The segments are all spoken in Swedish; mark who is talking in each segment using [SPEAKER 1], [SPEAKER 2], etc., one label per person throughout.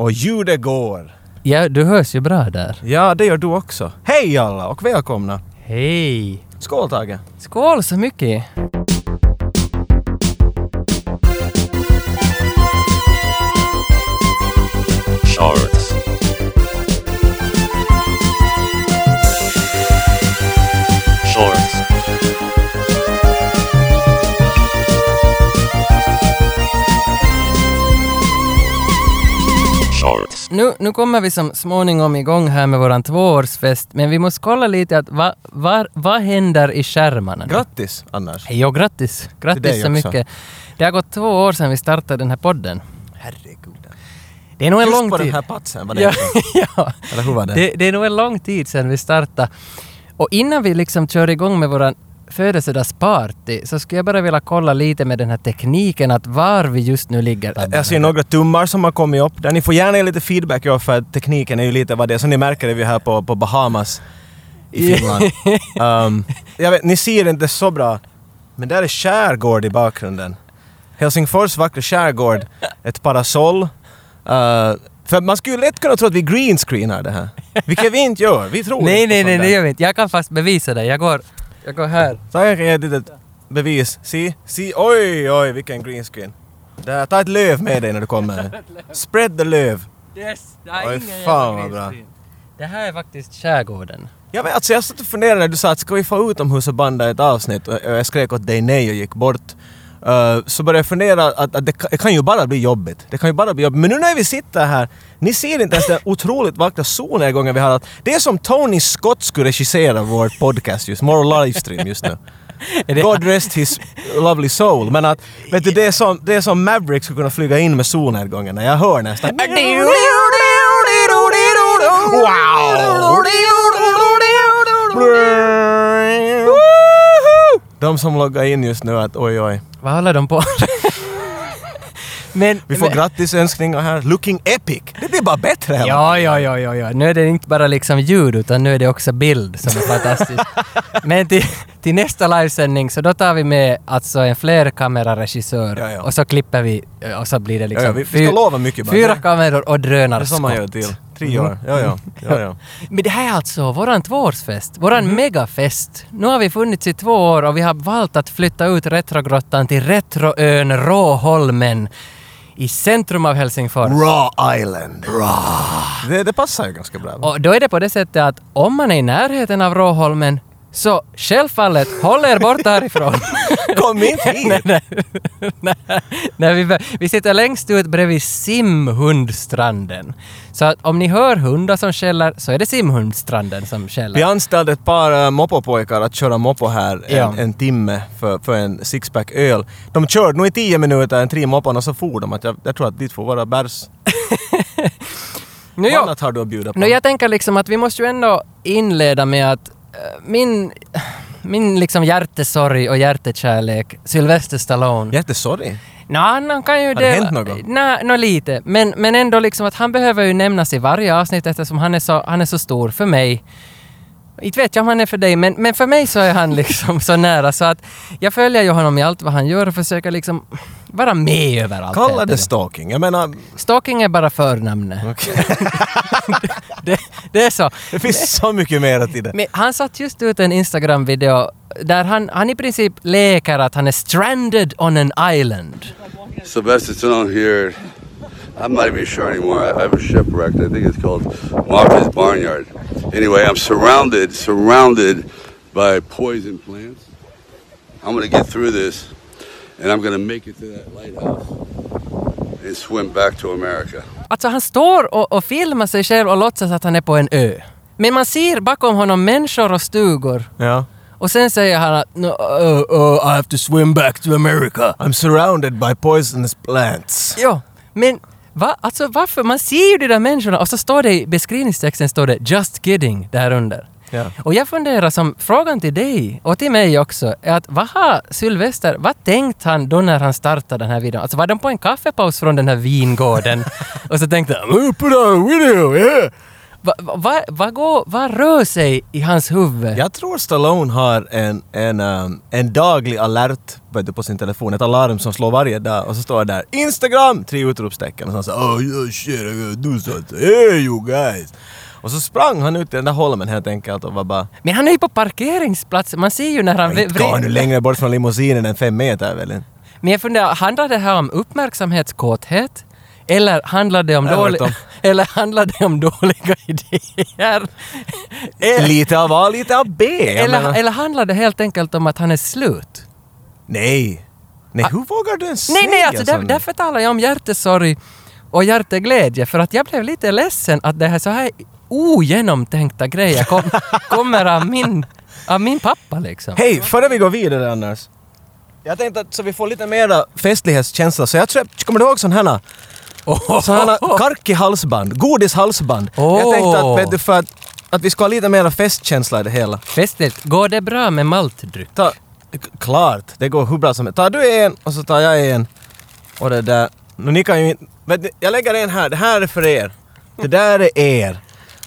[SPEAKER 1] Och ljudet går.
[SPEAKER 2] Ja, du hörs ju bra där.
[SPEAKER 1] Ja, det gör du också. Hej alla och välkomna.
[SPEAKER 2] Hej!
[SPEAKER 1] Skål Tage.
[SPEAKER 2] Skål så mycket! Nu, kommer vi som småningom igång här med våran tvåårsfest, men vi måste kolla lite att vad va, vad händer i skärmarna? nu?
[SPEAKER 1] Grattis annars.
[SPEAKER 2] Jo, grattis! Grattis så mycket. Det har gått två år sedan vi startade den här podden.
[SPEAKER 1] Herregud.
[SPEAKER 2] Det är nog en
[SPEAKER 1] Just
[SPEAKER 2] lång
[SPEAKER 1] på
[SPEAKER 2] tid.
[SPEAKER 1] den här platsen var det
[SPEAKER 2] ja, ja.
[SPEAKER 1] Eller hur var det?
[SPEAKER 2] Det, det är nog en lång tid sedan vi startade. Och innan vi liksom kör igång med våran födelsedagsparty så skulle jag bara vilja kolla lite med den här tekniken att var vi just nu ligger.
[SPEAKER 1] Jag ser några tummar som har kommit upp där. Ni får gärna ge lite feedback ja, för att tekniken är ju lite vad det är. Som ni märker är vi här på, på Bahamas i Finland. um, jag vet, ni ser inte så bra, men där är skärgård i bakgrunden. Helsingfors vackra skärgård, ett parasoll. Uh, för man skulle ju lätt kunna tro att vi greenscreenar det här. Vilket vi inte gör. Vi tror
[SPEAKER 2] Nej,
[SPEAKER 1] inte
[SPEAKER 2] nej, nej, det gör vi inte. Jag kan fast bevisa det. Jag går, jag går här.
[SPEAKER 1] Så jag kan ge ett litet bevis. Se, se, oj, oj, vilken greenscreen. Där, ta ett löv med dig när du kommer. Spread the löv.
[SPEAKER 2] Yes, det
[SPEAKER 1] Oj, ingen fan vad bra.
[SPEAKER 2] Det här är faktiskt skärgården.
[SPEAKER 1] Ja, men alltså jag satt och funderade när du sa att ska vi få utomhus och banda ett avsnitt och jag skrek åt dig nej och gick bort. Uh, så började jag fundera att, att det, kan, det kan ju bara bli jobbigt. Det kan ju bara bli jobbigt. Men nu när vi sitter här, ni ser inte ens den otroligt vackra solnedgången vi har. Att Det är som Tony Scott skulle regissera vår podcast just, More livestream just nu. God rest his lovely soul. Men att, vet du, det är som, det är som Maverick skulle kunna flyga in med solnedgången. Jag hör nästan... De som loggar in just nu att oj oj.
[SPEAKER 2] Vad håller de på Men...
[SPEAKER 1] Vi får
[SPEAKER 2] men,
[SPEAKER 1] grattisönskningar här. Looking epic! Det blir bara bättre
[SPEAKER 2] Ja, ja, ja, ja, ja. Nu är det inte bara liksom ljud utan nu är det också bild som är fantastiskt. Men till, till nästa livesändning så då tar vi med alltså en flerkameraregissör
[SPEAKER 1] Ja, ja.
[SPEAKER 2] och så klipper vi och så blir det liksom
[SPEAKER 1] Ja, ja, vi- vi ska lova mycket bara.
[SPEAKER 2] fyra kameror och
[SPEAKER 1] Det är
[SPEAKER 2] drönarskott.
[SPEAKER 1] som man gör till. Tre år. Ja, ja. ja, ja.
[SPEAKER 2] Men det här är alltså våran tvåårsfest, våran
[SPEAKER 1] Mhm.
[SPEAKER 2] megafest. Nu har vi funnits i två år och vi har valt att flytta ut Retrogrottan till Retroön Råholmen i centrum av Helsingfors.
[SPEAKER 1] Raw Island. Raw. Det, det passar ju ganska bra.
[SPEAKER 2] Och då är det på det sättet att om man är i närheten av Råholmen så självfallet håll er borta härifrån.
[SPEAKER 1] Kom inte hit!
[SPEAKER 2] nej, nej, nej, vi, vi sitter längst ut bredvid simhundstranden. Så att om ni hör hundar som skäller så är det simhundstranden som skäller.
[SPEAKER 1] Vi anställde ett par uh, moppopojkar att köra moppo här en,
[SPEAKER 2] Ja.
[SPEAKER 1] en timme för, för en sixpack öl. De körde nog i tio minuter, en tre moppon och så for de. Att jag, jag tror att dit får vara bärs. Vad annat har du att bjuda på?
[SPEAKER 2] nu, jag tänker liksom att vi måste ju ändå inleda med att eh, min, min liksom hjärtesorg och hjärtekärlek, Sylvester Stallone.
[SPEAKER 1] Jättesorry.
[SPEAKER 2] Nå, han, han kan ju...
[SPEAKER 1] Har det hänt något?
[SPEAKER 2] Nej, nå lite. Men, men ändå liksom att han behöver ju nämnas i varje avsnitt eftersom han är så, han är så stor för mig. Inte vet jag om han är för dig, men, men för mig så är han liksom så nära så att jag följer ju honom i allt vad han gör och försöker liksom vara med överallt.
[SPEAKER 1] Kalla det stalking. Jag menar,
[SPEAKER 2] Stalking är bara förnamnet.
[SPEAKER 1] okej.
[SPEAKER 2] Det, det är så.
[SPEAKER 1] det finns så mycket mer till det.
[SPEAKER 2] Men han satt just ut en Instagram-video där han, han i princip leker att han är stranded on an island.
[SPEAKER 3] Stallone here. I'm not even sure anymore. I I have a shipwreck. I think it's called Martha's Barnyard. Anyway, I'm surrounded, surrounded by poison plants. I'm gonna get through this, and I'm gonna make it to that lighthouse and swim back to America.
[SPEAKER 2] Alltså han står och, och filmar sig själv och låtsas att han är på en ö. Men man ser bakom honom människor och stugor.
[SPEAKER 1] Ja.
[SPEAKER 2] Och sen säger han att no, uh, uh, I have to swim back to America.
[SPEAKER 1] I'm surrounded by poisonous plants.
[SPEAKER 2] Jo, men va? Alltså varför? Man ser ju de där människorna och så står det i beskrivningstexten står det “Just kidding” där under.
[SPEAKER 1] Ja.
[SPEAKER 2] Och jag funderar som frågan till dig och till mig också är att vad har Sylvester, vad tänkte han då när han startade den här videon? Alltså var de på en kaffepaus från den här vingården och så tänkte han "I'm gonna put out a video, yeah! Vad va, va, går, vad rör sig i hans huvud?
[SPEAKER 1] Jag tror Stallone har en, en, um, en daglig alert du, på sin telefon, ett alarm som slår varje dag och så står det där Instagram! Tre utropstecken och så säger oh yeah, shit I gotta do something, hey you guys! Och så sprang han ut i den där holmen helt enkelt och var bara
[SPEAKER 2] Men han är ju på parkeringsplatsen, man ser ju när han...
[SPEAKER 1] inte går nu längre bort från limousinen än fem meter väl?
[SPEAKER 2] Men jag funderar, handlar det här om uppmärksamhetskåthet? Eller handlar det om, dålig. eller handlar det om dåliga idéer? Eller,
[SPEAKER 1] Lite av A, lite av B!
[SPEAKER 2] Eller, eller handlar det helt enkelt om att han är slut?
[SPEAKER 1] Nej! Nej, hur vågar du ens.
[SPEAKER 2] Nej, nej,
[SPEAKER 1] säga
[SPEAKER 2] alltså där, därför talar jag om hjärtesorg och hjärteglädje, för att jag blev lite ledsen att det här så här ogenomtänkta grejer kom, kommer av min, av min pappa liksom.
[SPEAKER 1] Hej, före vi går vidare annars. Jag tänkte att så vi får lite mera festlighetskänsla, så jag köpte, kommer du ihåg sådana här
[SPEAKER 2] Oh,
[SPEAKER 1] sådana karki halsband, godishalsband. Jag
[SPEAKER 2] Åh.
[SPEAKER 1] tänkte att, vet du, för att, att vi ska ha lite mera festkänsla i det hela.
[SPEAKER 2] Festligt. Går det bra med maltdryck?
[SPEAKER 1] Ta, klart, det går hur bra som helst. Tar du en och så tar jag en. Och det där. Nu, ni kan ju inte... Jag lägger en här, det här är för er. Det där är er.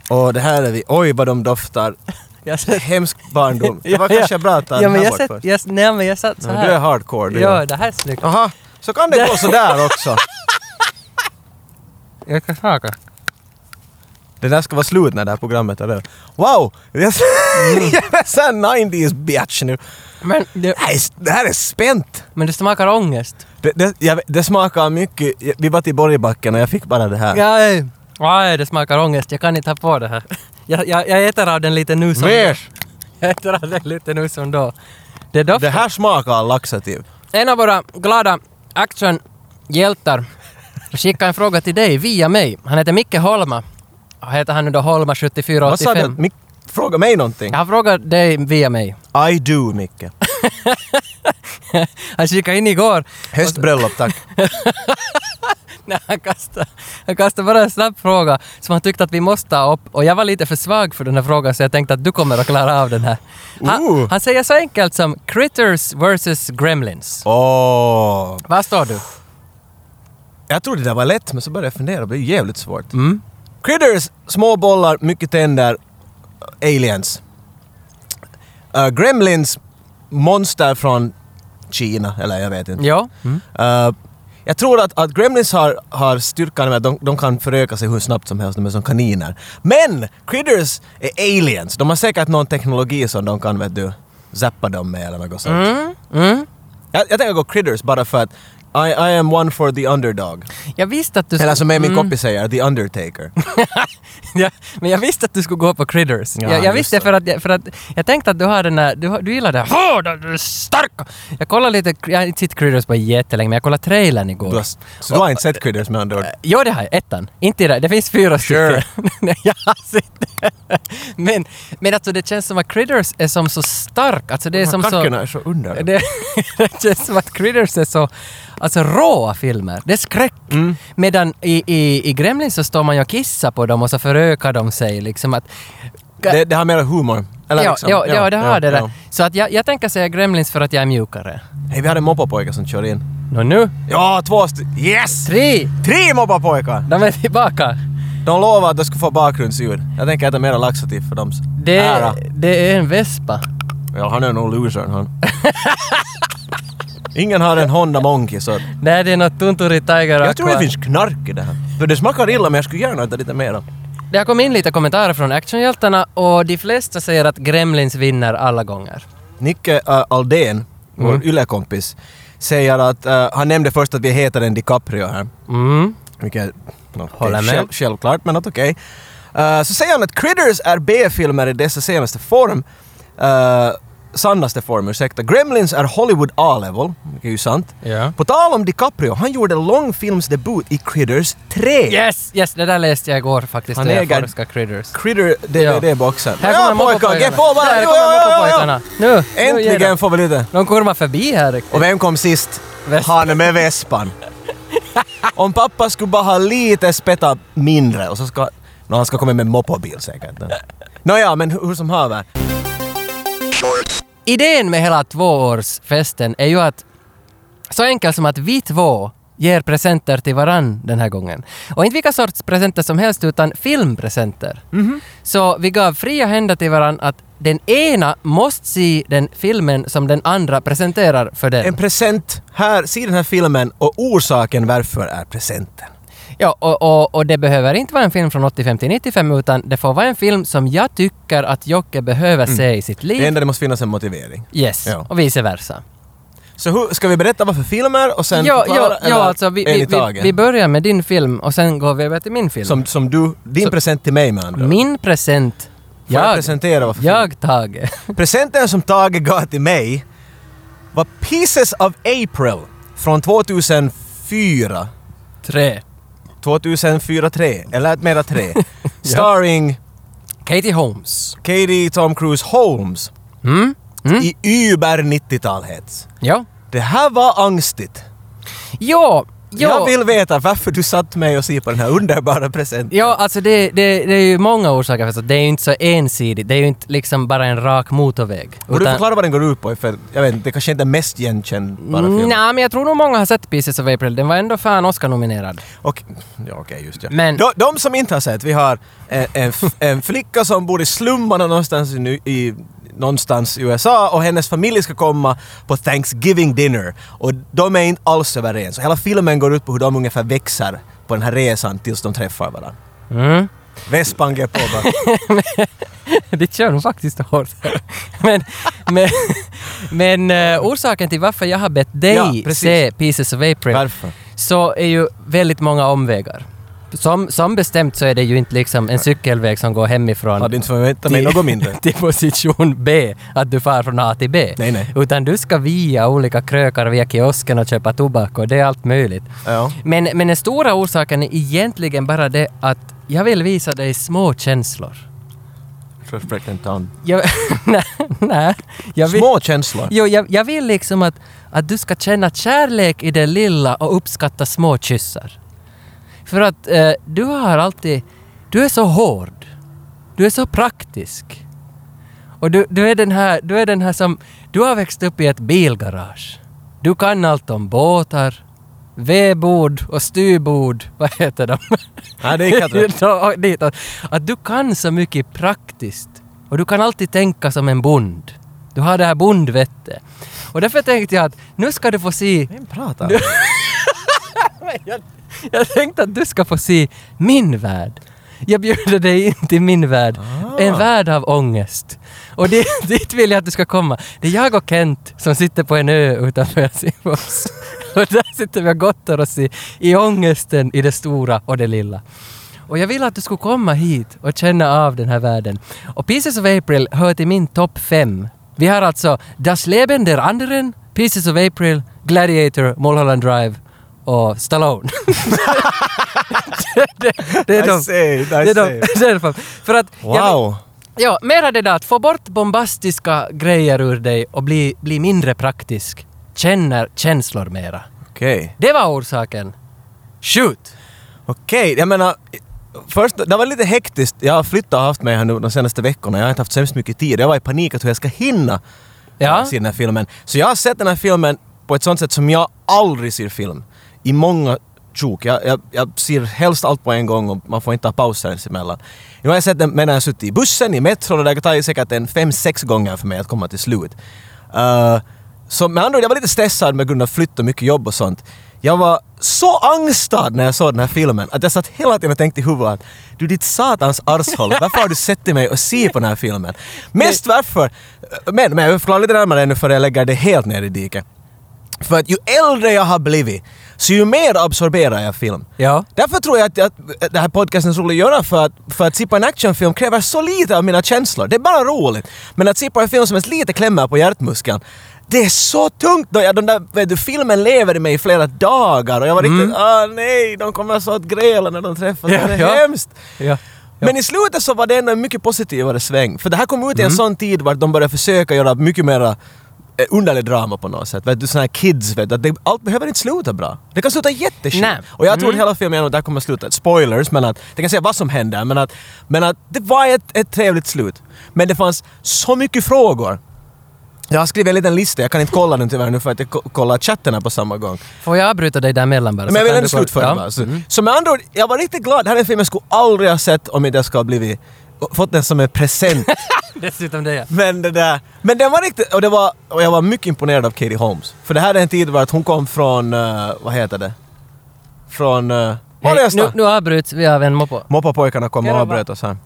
[SPEAKER 1] Och det här är vi. Oj vad de doftar.
[SPEAKER 2] Jag satt-
[SPEAKER 1] Hemsk barndom. Det var
[SPEAKER 2] Ja, ja.
[SPEAKER 1] kanske bra att ta
[SPEAKER 2] ja, men jag satt,
[SPEAKER 1] först.
[SPEAKER 2] jag, nej, men jag satt så
[SPEAKER 1] Ja,
[SPEAKER 2] här.
[SPEAKER 1] du är hardcore du.
[SPEAKER 2] Ja, det här är snyggt.
[SPEAKER 1] Aha, så kan det gå sådär också.
[SPEAKER 2] Jag kan smaka.
[SPEAKER 1] Det där ska vara slut när det här programmet är över. Wow! Jag är jag är sån 90s bitch nu.
[SPEAKER 2] Men det,
[SPEAKER 1] Det här är, spänt!
[SPEAKER 2] men det smakar ångest.
[SPEAKER 1] Det, det, jag, det smakar mycket... Vi var till Borgbacken och jag fick bara det här.
[SPEAKER 2] Nej. Nej, det smakar ångest. Jag kan inte ha på det här. Jag, jag, jag äter av den lite nu som
[SPEAKER 1] Mer!
[SPEAKER 2] Jag äter av den lite nu som då. Det doftar.
[SPEAKER 1] Det här smakar laxativ.
[SPEAKER 2] En av våra glada actionhjältar skickade en fråga till dig via mig. Han heter Micke Holma. Heter han nu då Holma
[SPEAKER 1] Vad sa du?
[SPEAKER 2] 7485?
[SPEAKER 1] Mick, fråga mig någonting.
[SPEAKER 2] Jag har frågat dig via mig.
[SPEAKER 1] I do, Micke.
[SPEAKER 2] Han skickade in igår.
[SPEAKER 1] Höstbröllop, tack.
[SPEAKER 2] Nej, han kastade, han kastade bara en snabb fråga som han tyckte att vi måste ta upp. Och jag var lite för svag för den här frågan så jag tänkte att du kommer att klara av den här. Han,
[SPEAKER 1] Ooh.
[SPEAKER 2] han säger så enkelt som Critters vs Gremlins.
[SPEAKER 1] Åh!
[SPEAKER 2] Vad står du?
[SPEAKER 1] Jag trodde det var lätt, men så började jag fundera. Det blev jävligt svårt.
[SPEAKER 2] Mm.
[SPEAKER 1] Critters, små bollar, mycket tänder, aliens. Uh, gremlins, monster från Kina, eller jag vet inte.
[SPEAKER 2] Ja. Mm.
[SPEAKER 1] Uh, jag tror att, att Gremlins har, har styrkan med att de, de kan föröka sig hur snabbt som helst, de är som kaniner. Men Critters är aliens. De har säkert någon teknologi som de kan, vet du, zappa dem med eller något sånt.
[SPEAKER 2] Mm. Mm.
[SPEAKER 1] Jag, jag tänker gå Critters bara för att I, I am one for the underdog.
[SPEAKER 2] Jag visste att du
[SPEAKER 1] Eller som min
[SPEAKER 2] Mm.
[SPEAKER 1] kompis säger, the undertaker.
[SPEAKER 2] ja, men jag visste att du skulle gå på Critters.
[SPEAKER 1] Ja,
[SPEAKER 2] jag, jag visste för att, jag, för att jag tänkte att du har den där, du, du gillar det hårda, du är starka. Jag kollade lite, jag har inte sett Critters på jättelänge men jag kollade trailern igår.
[SPEAKER 1] Du har, så du har inte sett Critters med andra ord?
[SPEAKER 2] Jo, det har jag. Ettan. Inte i det. Det finns fyra
[SPEAKER 1] Sure.
[SPEAKER 2] stycken. Nej, jag har sett. Men, men alltså det känns som att Critters är som så stark. Alltså det är som så...
[SPEAKER 1] Är så under.
[SPEAKER 2] Det, det känns som att Critters är så alltså, råa filmer. Det är skräck.
[SPEAKER 1] Mm.
[SPEAKER 2] Medan i, i, i Gremlins så står man ju och kissar på dem och så förökar de sig. Liksom att,
[SPEAKER 1] Det, det har mera humor. Eller
[SPEAKER 2] ja,
[SPEAKER 1] liksom,
[SPEAKER 2] ja, ja, det har det där.
[SPEAKER 1] ja.
[SPEAKER 2] Så att jag, jag tänker säga Gremlins för att jag är mjukare.
[SPEAKER 1] Hej, vi hade en moppapojkar som kör in.
[SPEAKER 2] Nå nu,
[SPEAKER 1] Ja, två st- Yes!
[SPEAKER 2] tre!
[SPEAKER 1] Tre moppapojkar!
[SPEAKER 2] De är tillbaka.
[SPEAKER 1] De lovade att de skulle få bakgrundsljud. Jag tänker äta mera laxativ för dem.
[SPEAKER 2] Det,
[SPEAKER 1] Ära.
[SPEAKER 2] det är en vespa.
[SPEAKER 1] Ja, han är nog losern han. Ingen har en Honda Monkey så...
[SPEAKER 2] Nej, det är något Tunturi Tiger
[SPEAKER 1] Jag tror det
[SPEAKER 2] Aqua.
[SPEAKER 1] finns knark i det här. För det smakar illa men jag skulle gärna äta lite mera.
[SPEAKER 2] Det har kommit in lite kommentarer från actionhjältarna och de flesta säger att Gremlins vinner alla gånger.
[SPEAKER 1] Nicke uh, Aldén, vår
[SPEAKER 2] Mm.
[SPEAKER 1] yllekompis, säger att... uh, han nämnde först att vi heter en DiCaprio här.
[SPEAKER 2] Mm.
[SPEAKER 1] Vilket... No,
[SPEAKER 2] Håller med.
[SPEAKER 1] Själv, självklart, men att okej. Uh, så säger han att Critters är B-filmer i dessa senaste form. Uh, sannaste form, ursäkta. Gremlins är Hollywood A-level, vilket är ju sant.
[SPEAKER 2] Ja.
[SPEAKER 1] På tal om DiCaprio, han gjorde långfilmsdebut i Critters 3.
[SPEAKER 2] Yes, yes, det där läste jag igår faktiskt
[SPEAKER 1] Han äger-
[SPEAKER 2] Critters.
[SPEAKER 1] Critter DVD-boxen.
[SPEAKER 2] Här
[SPEAKER 1] Ja
[SPEAKER 2] kommer
[SPEAKER 1] pojkar, ge
[SPEAKER 2] moppapojkarna.
[SPEAKER 1] på bara!
[SPEAKER 2] Kommer. Nu, nu
[SPEAKER 1] Äntligen
[SPEAKER 2] de.
[SPEAKER 1] får vi lite...
[SPEAKER 2] De kurvar förbi här riktigt.
[SPEAKER 1] Och vem kom sist?
[SPEAKER 2] Vespan.
[SPEAKER 1] Han med vespan. Om pappa skulle bara ha lite spetta mindre och så ska... Nå, han ska komma med moppobil säkert. Nåja, men hur, hur som haver.
[SPEAKER 2] Idén med hela tvåårsfesten är ju att så enkelt som att vi två ger presenter till varann den här gången. Och inte vilka sorts presenter som helst, utan filmpresenter. Så vi gav fria händer till varann att den ena måste se den filmen som den andra presenterar för den.
[SPEAKER 1] En present. Här, se den här filmen och orsaken varför är presenten.
[SPEAKER 2] Ja, och, och, och det behöver inte vara en film från 85 till 95 utan det får vara en film som jag tycker att Jocke behöver se i sitt liv.
[SPEAKER 1] Det enda det måste finnas en motivering.
[SPEAKER 2] Yes,
[SPEAKER 1] Ja.
[SPEAKER 2] och vice versa.
[SPEAKER 1] Så hur, ska vi berätta vad för filmer och sen
[SPEAKER 2] Ja,
[SPEAKER 1] förklara,
[SPEAKER 2] ja, ja alltså vi, vi, vi, börjar med din film och sen går vi över till min film.
[SPEAKER 1] som, som du, din
[SPEAKER 2] Så-
[SPEAKER 1] present till mig med andra.
[SPEAKER 2] Min present.
[SPEAKER 1] Får jag
[SPEAKER 2] Jag,
[SPEAKER 1] presentera vad för film?
[SPEAKER 2] jag Tage.
[SPEAKER 1] Presenten som Tage gav till mig var Pieces of April från 2004.
[SPEAKER 2] Tre.
[SPEAKER 1] 2004 3 eller mera 3. Starring
[SPEAKER 2] Katie Holmes.
[SPEAKER 1] Katie Tom Cruise Holmes
[SPEAKER 2] Mm? Mm?
[SPEAKER 1] i über 90-talhets.
[SPEAKER 2] Ja.
[SPEAKER 1] Det här var angstigt.
[SPEAKER 2] Jo, jo.
[SPEAKER 1] Jag vill veta varför du satt mig och se på den här underbara presenten.
[SPEAKER 2] Ja, alltså det, det, det är ju många orsaker för att det är ju inte så ensidigt. Det är ju inte liksom bara en rak motorväg.
[SPEAKER 1] Och du förklara vad den går ut på, för jag vet inte, det kanske inte är mest igenkännbara filmen.
[SPEAKER 2] Nej, men jag tror nog många har sett Pieces of April. Den var ändå fan Oscar-nominerad.
[SPEAKER 1] Och, ja, okej, just ja.
[SPEAKER 2] Men-
[SPEAKER 1] de, de som inte har sett, vi har en, en, f- en flicka som bor i slummarna någonstans i, i, någonstans i USA och hennes familj ska komma på Thanksgiving dinner. Och de är inte alls överens. Och hela filmen går ut på hur de ungefär växer på den här resan tills de träffar varandra.
[SPEAKER 2] Mm.
[SPEAKER 1] Vespan går på bara.
[SPEAKER 2] Det kör nog faktiskt hårt. men men, men eh, orsaken till varför jag har bett dig
[SPEAKER 1] Ja,
[SPEAKER 2] se Pieces of April
[SPEAKER 1] Varför?
[SPEAKER 2] så är ju väldigt många omvägar. Som, som bestämt så är det ju inte liksom en cykelväg som går hemifrån
[SPEAKER 1] Hade inte förväntat mig något mindre.
[SPEAKER 2] till position B, att du far från A till B.
[SPEAKER 1] Nej, nej.
[SPEAKER 2] Utan du ska via olika krökar via kiosken och köpa tobak och det är allt möjligt.
[SPEAKER 1] Ja.
[SPEAKER 2] Men, men den stora orsaken är egentligen bara det att jag vill visa dig små känslor. Jag, nej, nej. Jag vill,
[SPEAKER 1] Små känslor.
[SPEAKER 2] jo, jag, jag vill liksom att, att du ska känna kärlek i det lilla och uppskatta små kyssar. För att eh, du har alltid... Du är så hård. Du är så praktisk. Och du, du, är den här, du är den här som... Du har växt upp i ett bilgarage. Du kan allt om båtar, vedbord och styrbord. Vad heter de?
[SPEAKER 1] Ja, det gick
[SPEAKER 2] dit. Att du kan så mycket praktiskt. Och du kan alltid tänka som en bond. Du har det här bondvettet. Och därför tänkte jag att nu ska du få se...
[SPEAKER 1] Vem pratar?
[SPEAKER 2] Du- Jag, jag tänkte att du ska få se min värld. Jag bjuder dig in till min värld. En värld av ångest. Och det, dit vill jag att du ska komma. Det är jag och Kent som sitter på en ö utanför Helsingfors. Och där sitter vi och gottar oss i, i ångesten i det stora och det lilla. Och jag vill att du skulle komma hit och känna av den här världen. Och Pieces of April hör till min topp fem. Vi har alltså Das Leben der Anderen, Pieces of April, Gladiator, Mulholland Drive och Stallone. det, det, det är de.
[SPEAKER 1] say,
[SPEAKER 2] Det är de. Det är de. För att jag
[SPEAKER 1] Wow!
[SPEAKER 2] Ja, mera det där att få bort bombastiska grejer ur dig och bli, bli mindre praktisk. Känner känslor mera.
[SPEAKER 1] Okej.
[SPEAKER 2] Det var orsaken. Shoot!
[SPEAKER 1] Okej, jag menar... Först, det var lite hektiskt. Jag har flyttat och haft mig här nu de senaste veckorna. Jag har inte haft så hemskt mycket tid. Jag var i panik att hur jag ska hinna
[SPEAKER 2] Ja.
[SPEAKER 1] se den här filmen. Så jag har sett den här filmen på ett sånt sätt som jag aldrig ser film. I många sjok. Jag, jag, jag ser helst allt på en gång och man får inte ha pauser ens emellan. Nu har jag sett den medan jag suttit i bussen, i metro och det har tagit säkert en fem, sex gånger för mig att komma till slut. Uh, så med andra ord, jag var lite stressad med grund av flytt och mycket jobb och sånt. Jag var så angstad när jag såg den här filmen att jag satt hela tiden och tänkte i huvudet att du ditt satans arshåll, varför har du sett mig och se på den här filmen? Mest varför, men, men jag förklarar lite närmare nu för jag lägger det helt ner i diket. För att ju äldre jag har blivit, så ju mer absorberar jag film.
[SPEAKER 2] Ja.
[SPEAKER 1] Därför tror jag att, att det här podcasten är så roligt att göra för att, för att se på en actionfilm kräver så lite av mina känslor. Det är bara roligt. Men att se på en film som ens lite klämmer på hjärtmuskeln, det är så tungt! Då jag, den där, vet du, filmen lever i mig i flera dagar och jag var riktigt ah nej, de kommer så att gräla när de träffas.
[SPEAKER 2] Mm. Ja,
[SPEAKER 1] det är
[SPEAKER 2] ja.
[SPEAKER 1] hemskt!
[SPEAKER 2] Ja. Ja.
[SPEAKER 1] Men i slutet så var det ändå en mycket positivare sväng. För det här kom ut i
[SPEAKER 2] Mm.
[SPEAKER 1] en sån tid vart de började försöka göra mycket mera eh, underlig drama på något sätt. Vet du, såna här kids, vet du, att det, allt behöver inte sluta bra. Det kan sluta jätteskit.
[SPEAKER 2] Nej.
[SPEAKER 1] Och jag tror
[SPEAKER 2] Mm.
[SPEAKER 1] hela filmen det här kommer sluta, spoilers, men att, det kan säga vad som händer, men att, men att det var ett, ett trevligt slut. Men det fanns så mycket frågor Jag har skrivit en liten lista, jag kan inte kolla den tyvärr nu för att jag ko- kollar chatten här på samma gång.
[SPEAKER 2] Får jag avbryta dig där mellan bara?
[SPEAKER 1] Men jag vill ändå slutföra
[SPEAKER 2] Ja.
[SPEAKER 1] bara. Så, så med andra ord, jag var riktigt glad. Den här filmen skulle jag aldrig ha sett om inte jag skulle ha blivit fått den som en present.
[SPEAKER 2] Dessutom det ja.
[SPEAKER 1] men det där... Men den var riktigt... Och, det var, och jag var mycket imponerad av Katie Holmes. För det här är en tid var att hon kom från... eh, vad heter det? Från... Uh, är
[SPEAKER 2] Hej, nu,
[SPEAKER 1] nu,
[SPEAKER 2] avbryts vi av en moppo.
[SPEAKER 1] Moppapojkarna kom och avbröt oss här.
[SPEAKER 2] Uh,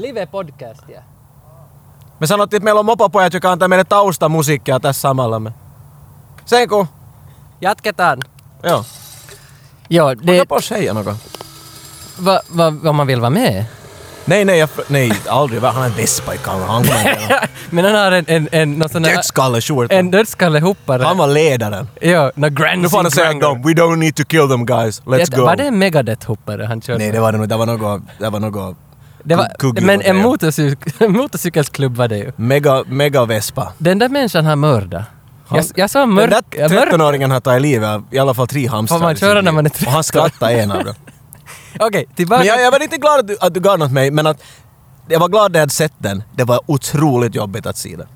[SPEAKER 2] live podcast ja.
[SPEAKER 1] Me sanottiin, että meillä on moppapojat, joka antaa meille taustamusiikkia tässä samalla. Me. Senku,
[SPEAKER 2] Jatketaan.
[SPEAKER 1] joo.
[SPEAKER 2] Ja,
[SPEAKER 1] Det... på säga något.
[SPEAKER 2] Vad va, vad man vill vara med.
[SPEAKER 1] Nej, nej, jag, nej, aldrig. Han har en vespa i kameran.
[SPEAKER 2] Men han har en, en, en, någon sån här-
[SPEAKER 1] Dödskalleskjorta.
[SPEAKER 2] en dödskallehoppare.
[SPEAKER 1] Han var ledaren.
[SPEAKER 2] Ja, no Grand
[SPEAKER 1] Nu får han säga dem, we don't need to kill them guys, let's go.
[SPEAKER 2] Var det en Megadeth-hoppare han körde?
[SPEAKER 1] Nej, det var det nog. Det var något... Det var något...
[SPEAKER 2] Det var, men en motorcykelsklubb var det ju.
[SPEAKER 1] Mega, mega vespa.
[SPEAKER 2] Den där människan har mördat.
[SPEAKER 1] Han-
[SPEAKER 2] Jag, jag sa
[SPEAKER 1] Den
[SPEAKER 2] mörk...
[SPEAKER 1] där
[SPEAKER 2] ja, mörk
[SPEAKER 1] 13-åringen har tagit livet av i alla fall tre hamstrar.
[SPEAKER 2] Får man köra när man är
[SPEAKER 1] Och han
[SPEAKER 2] 13?
[SPEAKER 1] skrattade en av dem.
[SPEAKER 2] Okej, tillbaka.
[SPEAKER 1] Men jag, jag var riktigt glad att du, att du gav något mig, men att jag var glad att jag hade sett den. Det var otroligt jobbigt att se den.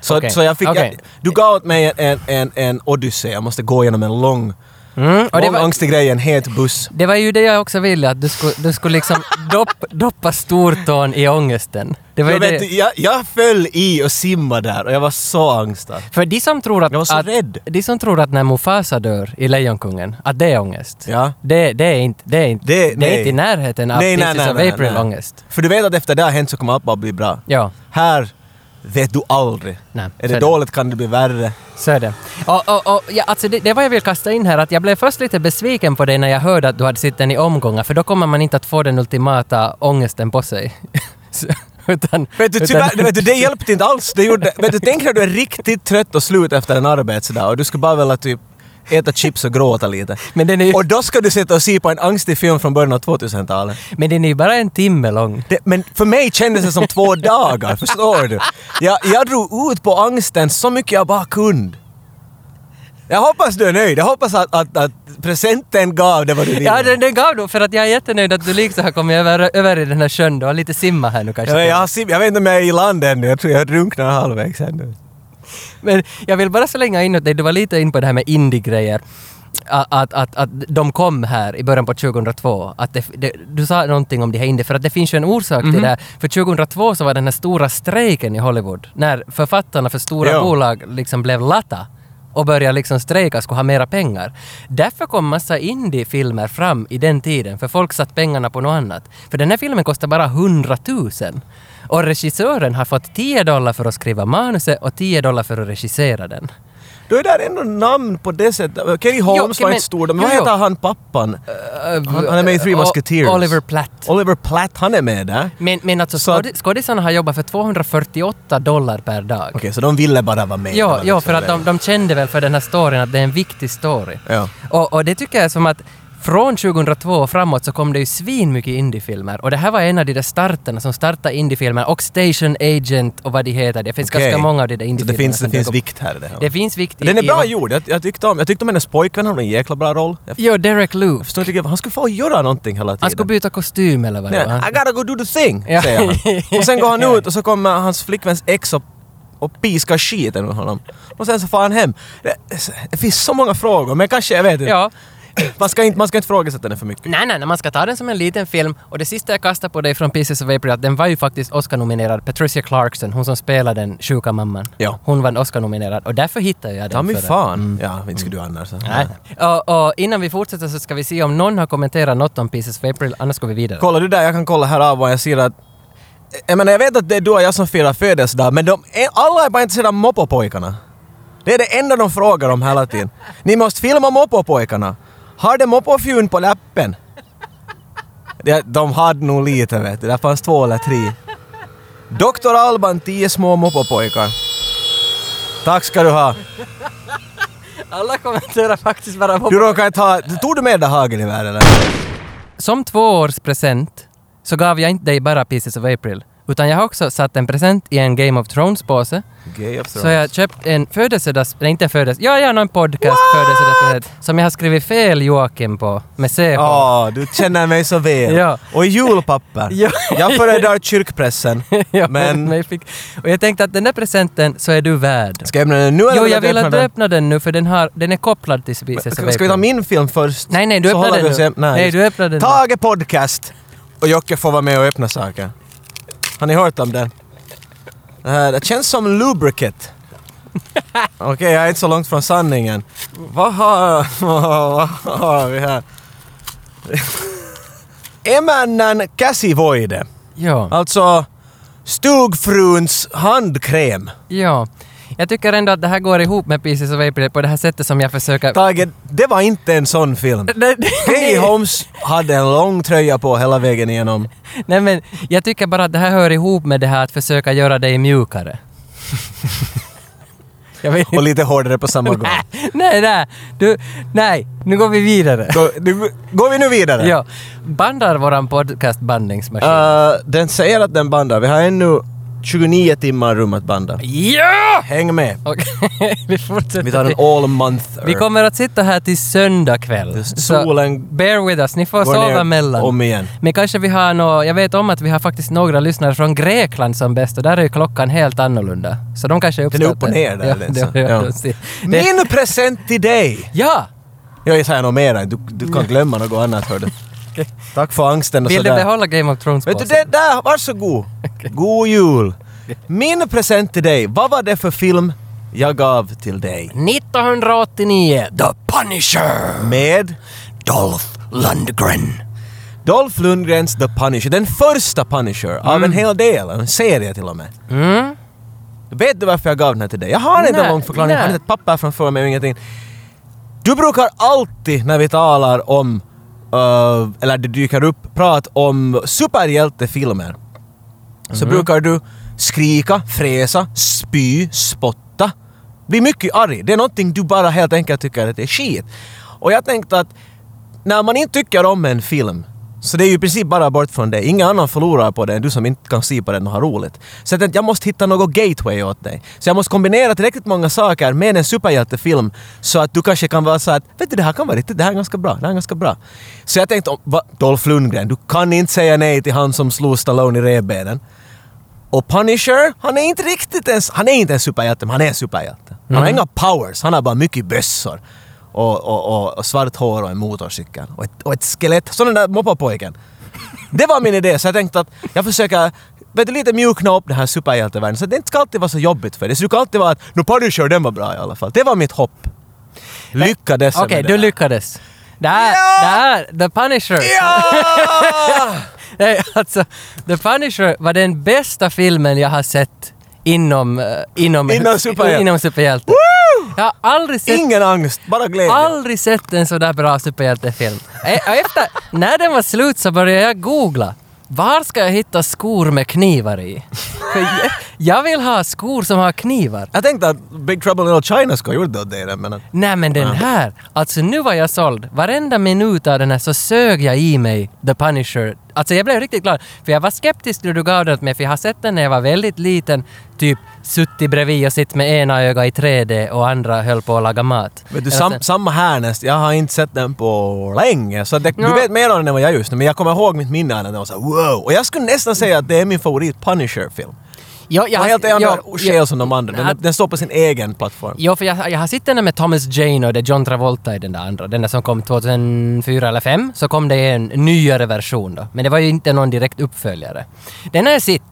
[SPEAKER 1] Så,
[SPEAKER 2] Okej,
[SPEAKER 1] så jag fick...
[SPEAKER 2] okej.
[SPEAKER 1] Jag, du gav åt mig en, en, en odyssé. Jag måste gå igenom en lång,
[SPEAKER 2] Mm, och det
[SPEAKER 1] lång
[SPEAKER 2] var,
[SPEAKER 1] angstig grej, en het buss.
[SPEAKER 2] det var ju det jag också ville, att du skulle, du skulle liksom dopp, doppa stortån i ångesten. Det var
[SPEAKER 1] Jag,
[SPEAKER 2] det.
[SPEAKER 1] vet, du, jag, jag föll i och simmade där och jag var så angstad.
[SPEAKER 2] För de som tror att...
[SPEAKER 1] Jag var så
[SPEAKER 2] att,
[SPEAKER 1] rädd.
[SPEAKER 2] De som tror att när Mufasa dör i Lejonkungen, att det är ångest.
[SPEAKER 1] Ja.
[SPEAKER 2] Det, det är inte... Det är inte,
[SPEAKER 1] Det-
[SPEAKER 2] det, är inte i närheten av
[SPEAKER 1] Nej,
[SPEAKER 2] Princess
[SPEAKER 1] nej, nej, nej.
[SPEAKER 2] ångest.
[SPEAKER 1] För du vet att efter det har hänt så kommer allt bara bli bra.
[SPEAKER 2] Ja.
[SPEAKER 1] Här vet du aldrig.
[SPEAKER 2] Nej,
[SPEAKER 1] är det
[SPEAKER 2] är det.
[SPEAKER 1] dåligt kan det bli värre.
[SPEAKER 2] Så är det. Och, och, och, ja, alltså det, det var jag vill kasta in här, att jag blev först lite besviken på dig när jag hörde att du hade sett den i omgångar, för då kommer man inte att få den ultimata ångesten på sig. Så, utan,
[SPEAKER 1] Vet du,
[SPEAKER 2] utan-
[SPEAKER 1] tyvärr, vet du, det hjälpte inte alls. Det gjorde, vet du, tänk när du är riktigt trött och slut efter en arbetsdag och du skulle bara vilja typ äta chips och gråta lite.
[SPEAKER 2] Men den är ju-
[SPEAKER 1] Och då ska du sitta och se på en angstig film från början av 2000-talet.
[SPEAKER 2] men den är ju bara en timme lång.
[SPEAKER 1] Det, men för mig kändes det som två dagar, förstår du? Jag, jag drog ut på angsten så mycket jag bara kunde. Jag hoppas du är nöjd. Jag hoppas att, att, att presenten gav det vad du ville.
[SPEAKER 2] Ja, den, den gav då, för att jag är jättenöjd att du liksom har kommit över, över i den här sjön. Du har lite simma här nu kanske.
[SPEAKER 1] jag, jag, har sim- jag vet inte om jag är i land ännu. Jag tror jag drunknar halvvägs ännu.
[SPEAKER 2] Men jag vill bara slänga in åt dig, du var lite in på det här med indie-grejer. Att, att, att, att de kom här i början på 2002. Att det, det, du sa någonting om de här indie, för att det finns ju en orsak
[SPEAKER 1] Mhm.
[SPEAKER 2] till det. här. För 2002 så var den här stora strejken i Hollywood, när författarna för stora
[SPEAKER 1] Ja.
[SPEAKER 2] bolag liksom blev latta och började liksom strejka, skulle ha mera pengar. Därför kom massa indie-filmer fram i den tiden, för folk satt pengarna på något annat. För den här filmen kostar bara 100 000. Och regissören har fått 10 dollar för att skriva manuset och 10 dollar för att regissera den.
[SPEAKER 1] Då är det ändå namn på det sättet. Kenny Holmes
[SPEAKER 2] Jo,
[SPEAKER 1] var
[SPEAKER 2] men-
[SPEAKER 1] inte stor, men
[SPEAKER 2] jo,
[SPEAKER 1] vad
[SPEAKER 2] jo.
[SPEAKER 1] heter han pappan? Han, han är med i Three Musketeers.
[SPEAKER 2] Oliver Platt.
[SPEAKER 1] Oliver Platt, han är med där.
[SPEAKER 2] Men, men alltså skåd- skådisarna har jobbat för 248 dollar per dag.
[SPEAKER 1] Okej, så de ville bara vara med.
[SPEAKER 2] Ja,
[SPEAKER 1] liksom
[SPEAKER 2] för att de, de kände väl för den här storyn att det är en viktig story.
[SPEAKER 1] Ja.
[SPEAKER 2] Och, och det tycker jag är som att från 2002 och framåt så kom det ju svin mycket indiefilmer. Och det här var en av de där starterna som startade indiefilmer och Station Agent och vad de heter. Det finns
[SPEAKER 1] Okej.
[SPEAKER 2] ganska många av de där
[SPEAKER 1] Så
[SPEAKER 2] indiefilmerna.
[SPEAKER 1] det finns, det finns vikt här det. här.
[SPEAKER 2] Det finns vikt i...
[SPEAKER 1] Den är bra
[SPEAKER 2] i,
[SPEAKER 1] gjord. Jag, jag, tyckte om, jag tyckte om hennes pojkvän, han hade en jäkla bra roll. Jag
[SPEAKER 2] Jo, Derek Luke.
[SPEAKER 1] förstår inte han skulle få göra någonting hela tiden.
[SPEAKER 2] Han skulle byta kostym eller vad det var.
[SPEAKER 1] I gotta go do the thing,
[SPEAKER 2] Ja.
[SPEAKER 1] säger han. Och sen går han ut och så kommer hans flickväns ex och, och piskar skiten ur honom. Och sen så får han hem. Det, det finns så många frågor, men kanske, jag vet inte.
[SPEAKER 2] Ja.
[SPEAKER 1] Man, ska inte man ska inte frågasätta den för mycket.
[SPEAKER 2] Nej, nej, nej, man ska ta den som en liten film. Och det sista jag kastade på dig från Pieces of April, att den var ju faktiskt Oscar-nominerad. Patricia Clarkson, hon som spelar den sjuka mamman.
[SPEAKER 1] Ja.
[SPEAKER 2] Hon var Oscar-nominerad och därför hittade jag den.
[SPEAKER 1] Ta mig fan. Ja, inte skulle du annars.
[SPEAKER 2] Nej. Och, och innan vi fortsätter så ska vi se om någon har kommenterat något om Pieces of April, annars går vi vidare.
[SPEAKER 1] Kolla du där, jag kan kolla här av och jag ser att... Jag menar, jag vet att det är du och jag som firar födelsedag, men de, är- alla är bara intresserade av Moppopojkarna. Det är det enda de frågar om hela tiden. Ni måste filma Moppopojkarna. Har de Moppofjun på läppen? Det, de hade nog lite vet du, där fanns två eller tre. Dr. Alban, tio små Moppopojkar. Tack ska du ha.
[SPEAKER 2] Alla kommenterar faktiskt bara på...
[SPEAKER 1] Du råkar inte ha... Tog du med det hagelgevär eller?
[SPEAKER 2] Som tvåårspresent så gav jag inte dig bara Pieces of April, Utan jag har också satt en present i en Game of Thrones-påse.
[SPEAKER 1] Gay of
[SPEAKER 2] Så jag har köpt en födelsedags... Nej, inte en födelsedags... Ja, ja, någon podcast födelsedagspresent. Som jag har skrivit fel Joakim på. Med CH.
[SPEAKER 1] Ja, du känner mig så väl.
[SPEAKER 2] Ja.
[SPEAKER 1] Och julpapper.
[SPEAKER 2] Ja.
[SPEAKER 1] Jag föredrar kyrkpressen.
[SPEAKER 2] Ja,
[SPEAKER 1] men...
[SPEAKER 2] jag fick, och jag tänkte att den där presenten så är du värd.
[SPEAKER 1] Ska jag öppna den nu eller
[SPEAKER 2] Jo, jag vill att du öppnar den nu för den, har, den är kopplad till Spices
[SPEAKER 1] Ska, ska vi ta min film först?
[SPEAKER 2] Nej, nej, du öppnar den nu. Nej,
[SPEAKER 1] just.
[SPEAKER 2] du öppnar den nu.
[SPEAKER 1] Tage Podcast! Och Jocke får vara med och öppna saker. Har ni hört om den? Det, här, det känns som lubricate. Okej, jag är inte så långt från sanningen. Vad har, vad har vi här? Emännän käsivoide.
[SPEAKER 2] Ja.
[SPEAKER 1] Alltså stugfruns handkräm.
[SPEAKER 2] ja. Jag tycker ändå att det här går ihop med Pieces of April på det här sättet som jag försöker...
[SPEAKER 1] Tage, det var inte en sån film. Katie Holmes hade en lång tröja på hela vägen igenom.
[SPEAKER 2] Nej men jag tycker bara att det här hör ihop med det här att försöka göra dig mjukare.
[SPEAKER 1] Och lite hårdare på samma gång.
[SPEAKER 2] Nej, nej, du, nej, nu går vi vidare.
[SPEAKER 1] Gå, nu, går vi nu vidare?
[SPEAKER 2] Ja, bandar våran podcast bandningsmaskin.
[SPEAKER 1] Uh, den säger att den bandar. Vi har ännu 29 timmar rum att banda.
[SPEAKER 2] ja!
[SPEAKER 1] Häng med.
[SPEAKER 2] Okej, vi fortsätter.
[SPEAKER 1] Vi tar en all month.
[SPEAKER 2] vi kommer att sitta här till söndag kväll. Så
[SPEAKER 1] Solen
[SPEAKER 2] bear with us, ni får
[SPEAKER 1] går
[SPEAKER 2] sova
[SPEAKER 1] ner
[SPEAKER 2] mellan.
[SPEAKER 1] om igen.
[SPEAKER 2] Men kanske vi har nå, jag vet om att vi har faktiskt några lyssnare från Grekland som bäst och där är ju klockan helt annorlunda. Så de kanske
[SPEAKER 1] Den är
[SPEAKER 2] uppskattar
[SPEAKER 1] upp och ner där,
[SPEAKER 2] Ja,
[SPEAKER 1] den,
[SPEAKER 2] det, ja, det,
[SPEAKER 1] Min present till dig!
[SPEAKER 2] ja!
[SPEAKER 1] Jag säger nog mera. Du, du kan glömma något annat hör du. Tack för angsten och
[SPEAKER 2] Vill du
[SPEAKER 1] sådär.
[SPEAKER 2] behålla Game of Thrones
[SPEAKER 1] Vet du, det där, varsågod. God jul. Min present till dig, vad var det för film jag gav till dig?
[SPEAKER 2] 1989, The Punisher!
[SPEAKER 1] Med
[SPEAKER 2] Dolph Lundgren.
[SPEAKER 1] Dolph Lundgrens The Punisher. Den första Punisher av en hel del, en serie till och med.
[SPEAKER 2] Mm.
[SPEAKER 1] Vet du varför jag gav den här till dig? Jag har inte en lång förklaring, jag har inte ett papper framför mig och ingenting. Du brukar alltid när vi talar om, uh, eller det dyker upp prat om superhjältefilmer, så
[SPEAKER 2] Mhm.
[SPEAKER 1] brukar du skrika, fräsa, spy, spotta, bli mycket arg. Det är någonting du bara helt enkelt tycker att det är skit. Och jag tänkte att när man inte tycker om en film så det är ju i princip bara bort från dig. Ingen annan förlorar på det än du som inte kan se på den och ha roligt. Så jag tänkte jag måste hitta något gateway åt dig. Så jag måste kombinera tillräckligt många saker med en superhjältefilm så att du kanske kan vara så att vet du det här kan vara riktigt, det här är ganska bra, det här är ganska bra. Så jag tänkte, va, Dolph Lundgren, du kan inte säga nej till han som slog Stallone i revbenen. Och Punisher, han är inte riktigt ens, han är inte en superhjälte, men han är en superhjälte. Han har inga powers, han har bara mycket bössor. Och, och, och, och svart hår och en motorcykel. Och ett, och ett skelett. Så den där moppapojken. Det var min idé, så jag tänkte att jag försöker vet du, lite mjukna upp den här superhjältevärlden. Så det inte ska alltid vara så jobbigt för dig. Så du kan alltid vara att no Punisher, den var bra i alla fall. Det var mitt hopp. Lyckades
[SPEAKER 2] Okej,
[SPEAKER 1] med
[SPEAKER 2] du
[SPEAKER 1] det.
[SPEAKER 2] lyckades. Det här,
[SPEAKER 1] Ja!
[SPEAKER 2] det här, The Punisher.
[SPEAKER 1] Ja!
[SPEAKER 2] Nej, alltså, The Punisher var den bästa filmen jag har sett inom... eh, inom,
[SPEAKER 1] Inom superhjälte.
[SPEAKER 2] inom superhjälte. Jag har aldrig sett,
[SPEAKER 1] Ingen angst, bara glädje.
[SPEAKER 2] aldrig sett en sådär bra superhjältefilm. E- och Efter, när den var slut så började jag googla. Var ska jag hitta skor med knivar i? För jag vill ha skor som har knivar.
[SPEAKER 1] Jag tänkte att Big Trouble in Little China skulle ha gjort det åt dig men att...
[SPEAKER 2] Nej men den här, alltså nu var jag såld. Varenda minut av den här så sög jag i mig The Punisher. Alltså jag blev riktigt glad. För jag var skeptisk när du gav den åt mig, för jag har sett den när jag var väldigt liten. Typ suttit bredvid och sitt med ena ögat i 3D och andra höll på att laga mat.
[SPEAKER 1] Vet du, sam, samma här näst. Jag har inte sett den på länge. Så det,
[SPEAKER 2] Ja.
[SPEAKER 1] du vet mer om den än vad jag just nu. Men jag kommer ihåg mitt minne av den. Det var så här, wow! Och jag skulle nästan säga att det är min favorit Punisher-film.
[SPEAKER 2] Ja,
[SPEAKER 1] Jag har helt andra
[SPEAKER 2] ja,
[SPEAKER 1] skäl som de andra. Den, den står på sin egen plattform.
[SPEAKER 2] Jo, för jag, jag har sett den med Thomas Jane och det är John Travolta i den där andra. Den där som kom 2004 eller 2005 så kom det en nyare version då. Men det var ju inte någon direkt uppföljare. Den har jag sett.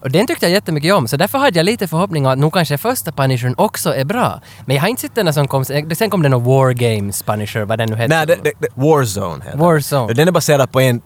[SPEAKER 2] Och den tyckte jag jättemycket om, så därför hade jag lite förhoppning om att nog kanske första Punishern också är bra. Men jag har inte sett den som kom sen. Sen kom det någon War Games Punisher, vad den nu hette.
[SPEAKER 1] Nej, det, det, det, Warzone heter.
[SPEAKER 2] Warzone.
[SPEAKER 1] Den är baserad på en,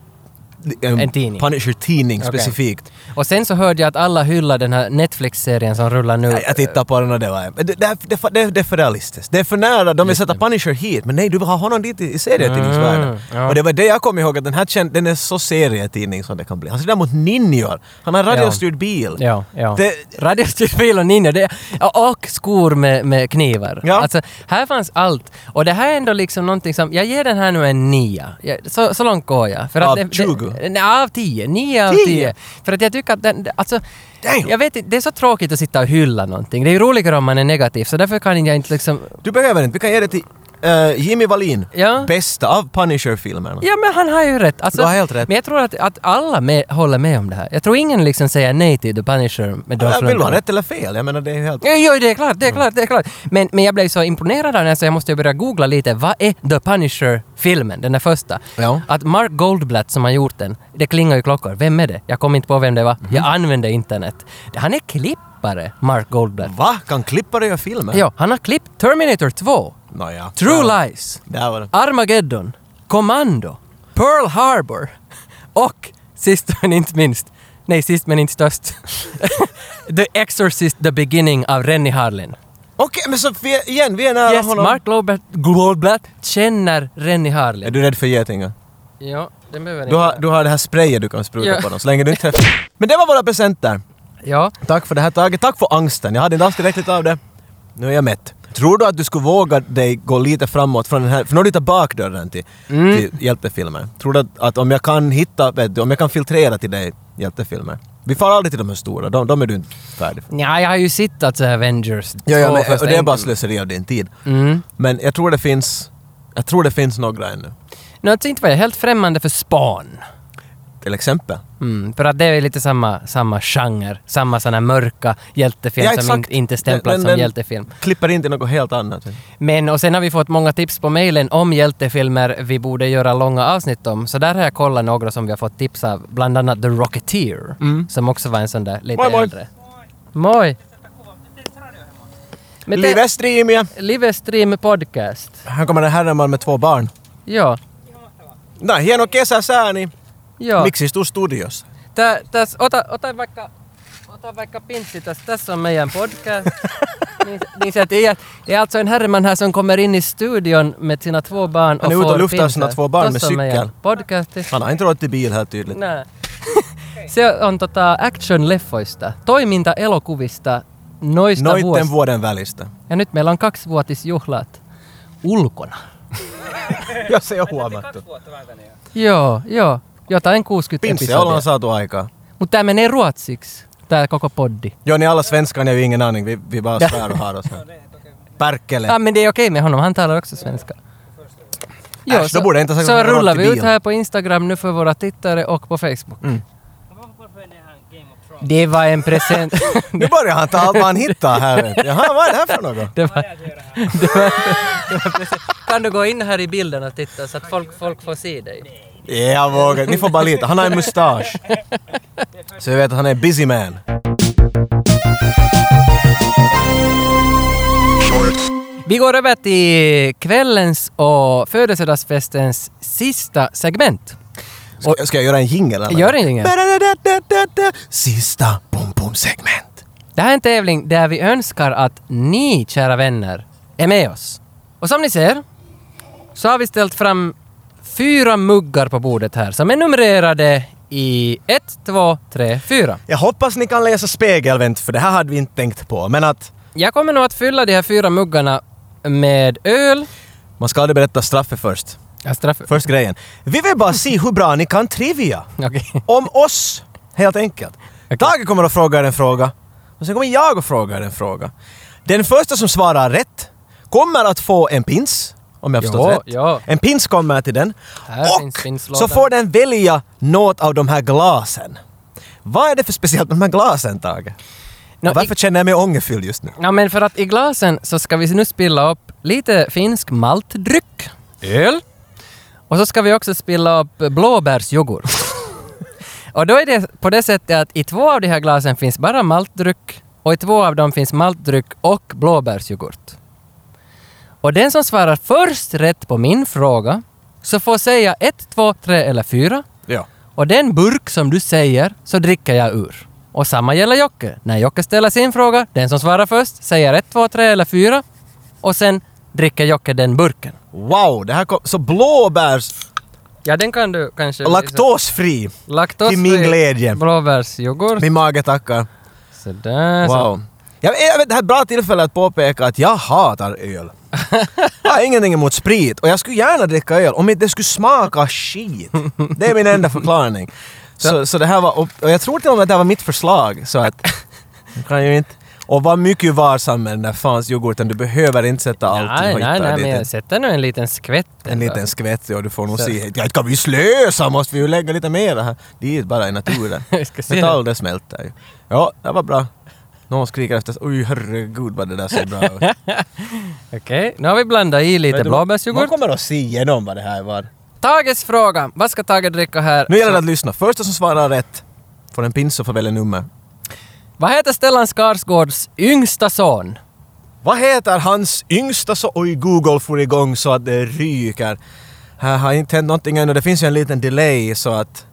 [SPEAKER 2] En tidning.
[SPEAKER 1] Punisher-tidning
[SPEAKER 2] Okej.
[SPEAKER 1] specifikt.
[SPEAKER 2] Och sen så hörde jag att alla hyllar den här Netflix-serien som rullar nu.
[SPEAKER 1] Jag, jag tittar på den och det var... Det, det, det, det, det är för realistiskt. Det är för nära. De vill sätta Punisher hit, men nej, du vill ha honom dit i, i serietidningsvärlden.
[SPEAKER 2] Mm, ja.
[SPEAKER 1] Och det var det jag kom ihåg, att den här känd, den är så serietidning som det kan bli. Han ser där mot ninjor. Han har radiostyrd bil.
[SPEAKER 2] Ja, ja.
[SPEAKER 1] Det,
[SPEAKER 2] Radiostyrd bil och ninja, det, och skor med, med knivar.
[SPEAKER 1] Ja.
[SPEAKER 2] Alltså, här fanns allt. Och det här är ändå liksom någonting som, jag ger den här nu en nia. Jag, så, så långt går jag. För
[SPEAKER 1] Av
[SPEAKER 2] det,
[SPEAKER 1] 20?
[SPEAKER 2] Nej, av tio. Nio av
[SPEAKER 1] Tio?
[SPEAKER 2] tio. För att jag tycker att den, alltså,
[SPEAKER 1] Damn.
[SPEAKER 2] jag vet inte, det är så tråkigt att sitta och hylla någonting. Det är ju roligare om man är negativ, så därför kan jag inte liksom...
[SPEAKER 1] Du behöver inte, vi kan ge det till eh, Jimmy Wallin.
[SPEAKER 2] Ja.
[SPEAKER 1] Bästa av Punisher-filmerna.
[SPEAKER 2] Ja, men han har ju rätt. Alltså,
[SPEAKER 1] Du har helt rätt.
[SPEAKER 2] Men jag tror att, att alla med, håller med om det här. Jag tror ingen liksom säger nej till The Punisher med Dolph
[SPEAKER 1] Ja, vill du ha rätt eller fel? Jag menar det är ju helt...
[SPEAKER 2] Jo, jo, det är klart, det är klart, det är klart. Men, men jag blev så imponerad av den så jag måste börja googla lite. Vad är The Punisher-filmen, den där första?
[SPEAKER 1] Ja.
[SPEAKER 2] Att Mark Goldblatt som har gjort den, det klingar ju klockor. Vem är det? Jag kom inte på vem det var.
[SPEAKER 1] Mhm.
[SPEAKER 2] Jag använde internet. Han är klippare, Mark Goldblatt.
[SPEAKER 1] Va? Kan klippare göra filmer?
[SPEAKER 2] Ja, han har klippt Terminator 2,
[SPEAKER 1] Nåja.
[SPEAKER 2] True
[SPEAKER 1] Ja.
[SPEAKER 2] Lies,
[SPEAKER 1] Där var det.
[SPEAKER 2] Armageddon, Commando, Pearl Harbor och sist men inte minst, nej sist men inte störst, The Exorcist The Beginning av Rennie Harlin.
[SPEAKER 1] Okej, men så vi, igen, vi är nära
[SPEAKER 2] Yes,
[SPEAKER 1] honom.
[SPEAKER 2] Mark Goldblatt, Goldblatt känner Rennie
[SPEAKER 1] Är
[SPEAKER 2] Harlin.
[SPEAKER 1] du rädd för getingar?
[SPEAKER 2] Ja, den behöver
[SPEAKER 1] Du har, du har det här sprayet du kan spruta
[SPEAKER 2] Ja.
[SPEAKER 1] på dem så länge du inte träffar. Men det var våra presenter.
[SPEAKER 2] Ja.
[SPEAKER 1] Tack för det här taget. Tack för angsten. Jag hade inte alls tillräckligt av det. Nu är jag mätt. Tror du att du skulle våga dig gå lite framåt från den här, för nu har du hittat bakdörren till,
[SPEAKER 2] Mm.
[SPEAKER 1] till hjältefilmer. Tror du att, att om jag kan hitta, vet du, om jag kan filtrera till dig hjältefilmer. Vi får aldrig till de här stora, de, de är du inte färdig för.
[SPEAKER 2] Ja, jag har ju sett alltså Avengers
[SPEAKER 1] Ja, ja, men, och det är bara slöseri av din tid.
[SPEAKER 2] Mm.
[SPEAKER 1] Men jag tror det finns, jag tror det finns några ännu.
[SPEAKER 2] Nu, alltså inte var jag helt främmande för Spawn.
[SPEAKER 1] Till exempel.
[SPEAKER 2] Mm, för att det är lite samma, samma genre, samma här mörka hjältefilm
[SPEAKER 1] Ja,
[SPEAKER 2] som
[SPEAKER 1] exakt.
[SPEAKER 2] inte, stämplas
[SPEAKER 1] Den-
[SPEAKER 2] som
[SPEAKER 1] den-
[SPEAKER 2] hjältefilm.
[SPEAKER 1] Klipper in till något helt annat.
[SPEAKER 2] Men och sen har vi fått många tips på mejlen om hjältefilmer vi borde göra långa avsnitt om. Så där har jag kollat några som vi har fått tips av. Bland annat The Rocketeer, som också var en sån där lite
[SPEAKER 1] Moi, moi.
[SPEAKER 2] äldre. Moi! Men det-
[SPEAKER 1] Live streamia.
[SPEAKER 2] Livestream podcast.
[SPEAKER 1] Här kommer en herreman med två barn.
[SPEAKER 2] Ja,
[SPEAKER 1] Nej, hieno kesä sääni.
[SPEAKER 2] Ja.
[SPEAKER 1] Miksi istuu studios?
[SPEAKER 2] Tää, täs, ota, ota vaikka, ota vaikka pinssi tässä. Tässä on meidän podcast. niin, niin sä tiedät. Är alltså en herreman här som kommer in i studion med sina två barn
[SPEAKER 1] Han är
[SPEAKER 2] och
[SPEAKER 1] ute och
[SPEAKER 2] får
[SPEAKER 1] luftar sina två barn med cykel.
[SPEAKER 2] Podcasti.
[SPEAKER 1] Han har inte råd till bil helt tydligt.
[SPEAKER 2] Nää. Se on tota action-leffoista, toiminta-elokuvista noista
[SPEAKER 1] Noitten
[SPEAKER 2] vuosista.
[SPEAKER 1] vuoden välistä.
[SPEAKER 2] Ja nyt meillä on kaksivuotisjuhlat ulkona.
[SPEAKER 1] Jos ei ole huomattu.
[SPEAKER 2] Joo, joo. Jotain 60
[SPEAKER 1] Pinssi ollaan saatu aikaa.
[SPEAKER 2] Mutta tää menee ruotsiksi, tää koko poddi.
[SPEAKER 1] Jo, ni alla svenskar, ni har ju ingen aning. Vi, vi bara svär och har oss här. Perkele.
[SPEAKER 2] Ja, men det är okej med honom, han talar också svenska.
[SPEAKER 1] Äsch, då borde jag inte ha sagt
[SPEAKER 2] så
[SPEAKER 1] att han
[SPEAKER 2] rullar vi ut här på Instagram nu för våra tittare och på Facebook.
[SPEAKER 1] Mm.
[SPEAKER 2] Det var en present.
[SPEAKER 1] Nu börjar han ta allt vad han hittar här. vet. Jaha, vad är det här för något?
[SPEAKER 2] det var, det var, det var. Kan du gå in här i bilden och titta så att folk, folk får se dig?
[SPEAKER 1] Jag vågar Ni får bara lita. Han har en mustasch. Så jag vet att han är en busy man.
[SPEAKER 2] Vi går över till kvällens och födelsedagsfestens sista segment.
[SPEAKER 1] Ska, ska jag göra en jingel eller?
[SPEAKER 2] Gör en jingel.
[SPEAKER 1] Sista bom bom segment.
[SPEAKER 2] Det här är en tävling där vi önskar att ni, kära vänner, är med oss. Och som ni ser så har vi ställt fram fyra muggar på bordet här som är numrerade i 1, 2, 3, 4.
[SPEAKER 1] Jag hoppas ni kan läsa spegelvänt för det här hade vi inte tänkt på. Men att
[SPEAKER 2] Jag kommer nog att fylla de här fyra muggarna med öl.
[SPEAKER 1] man ska aldrig berätta straffet först.
[SPEAKER 2] Ja, straff.
[SPEAKER 1] Först grejen. Vi vill bara se hur bra ni kan trivia.
[SPEAKER 2] Okej.
[SPEAKER 1] Om oss, helt enkelt.
[SPEAKER 2] Okej.
[SPEAKER 1] Tage kommer att fråga er en fråga. Och sen kommer jag att fråga er en fråga. Den första som svarar rätt kommer att få en pins. Om jag förstått rätt.
[SPEAKER 2] ja.
[SPEAKER 1] En pins kommer till den. Och så får den välja något av de här glasen. Vad är det för speciellt med de här glasen, Tage? Och Varför
[SPEAKER 2] i,
[SPEAKER 1] känner jag mig ångerfylld just nu?
[SPEAKER 2] ja, men för att i glasen så ska vi nu spilla upp lite finsk maltdryck. Öl. Och så ska vi också spilla upp blåbärsyoghurt. och då är det på det sättet att i två av de här glasen finns bara maltdryck och i två av dem finns maltdryck och blåbärsyoghurt. Och den som svarar först rätt på min fråga så får säga ett, två, tre eller fyra
[SPEAKER 1] Ja.
[SPEAKER 2] och den burk som du säger så dricker jag ur. Och samma gäller Jocke. När Jocke ställer sin fråga, den som svarar först säger ett, två, tre eller fyra och sen dricker Jocke den burken.
[SPEAKER 1] Wow, det här kom... Så blåbärs...
[SPEAKER 2] Ja, den kan du kanske...
[SPEAKER 1] Laktosfri.
[SPEAKER 2] Laktosfri
[SPEAKER 1] till min glädje.
[SPEAKER 2] Blåbärsyoghurt.
[SPEAKER 1] Min mage tackar.
[SPEAKER 2] Sådär så.
[SPEAKER 1] Jag, jag vet, det här är ett bra tillfälle att påpeka att jag hatar öl. Jag har ingenting emot sprit och jag skulle gärna dricka öl om inte det skulle smaka skit. Det är min enda förklaring. Så, så det här var, och jag tror till och med att det här var mitt förslag så att... Kan ju inte... Och var mycket varsam med den där fans yoghurten. Du behöver inte sätta allt
[SPEAKER 2] nej,
[SPEAKER 1] och
[SPEAKER 2] nej, nej, men
[SPEAKER 1] en-
[SPEAKER 2] jag sätter nu en liten skvätt.
[SPEAKER 1] en
[SPEAKER 2] ändå.
[SPEAKER 1] liten skvätt och du får nog
[SPEAKER 2] Så-
[SPEAKER 1] se. Ja, ska vi slösa måste vi ju lägga lite mer här. dit bara i naturen. Metall det smälter ju. Ja, det var bra. Någon skriker efter... Oj herregud vad det där ser bra ut.
[SPEAKER 2] Okej, nu har vi blandat i lite blåbärsyoghurt.
[SPEAKER 1] Man kommer att se igenom vad det här var.
[SPEAKER 2] Tages fråga. Vad ska Tage dricka här?
[SPEAKER 1] Nu gäller det att lyssna. Första som svarar rätt får en pins och får välja nummer.
[SPEAKER 2] Vad heter Stellan Skarsgårds yngsta son?
[SPEAKER 1] Vad heter hans yngsta så... Oj, Google får igång så att det ryker. Här har inte hänt någonting ännu. Det finns ju en liten delay så att...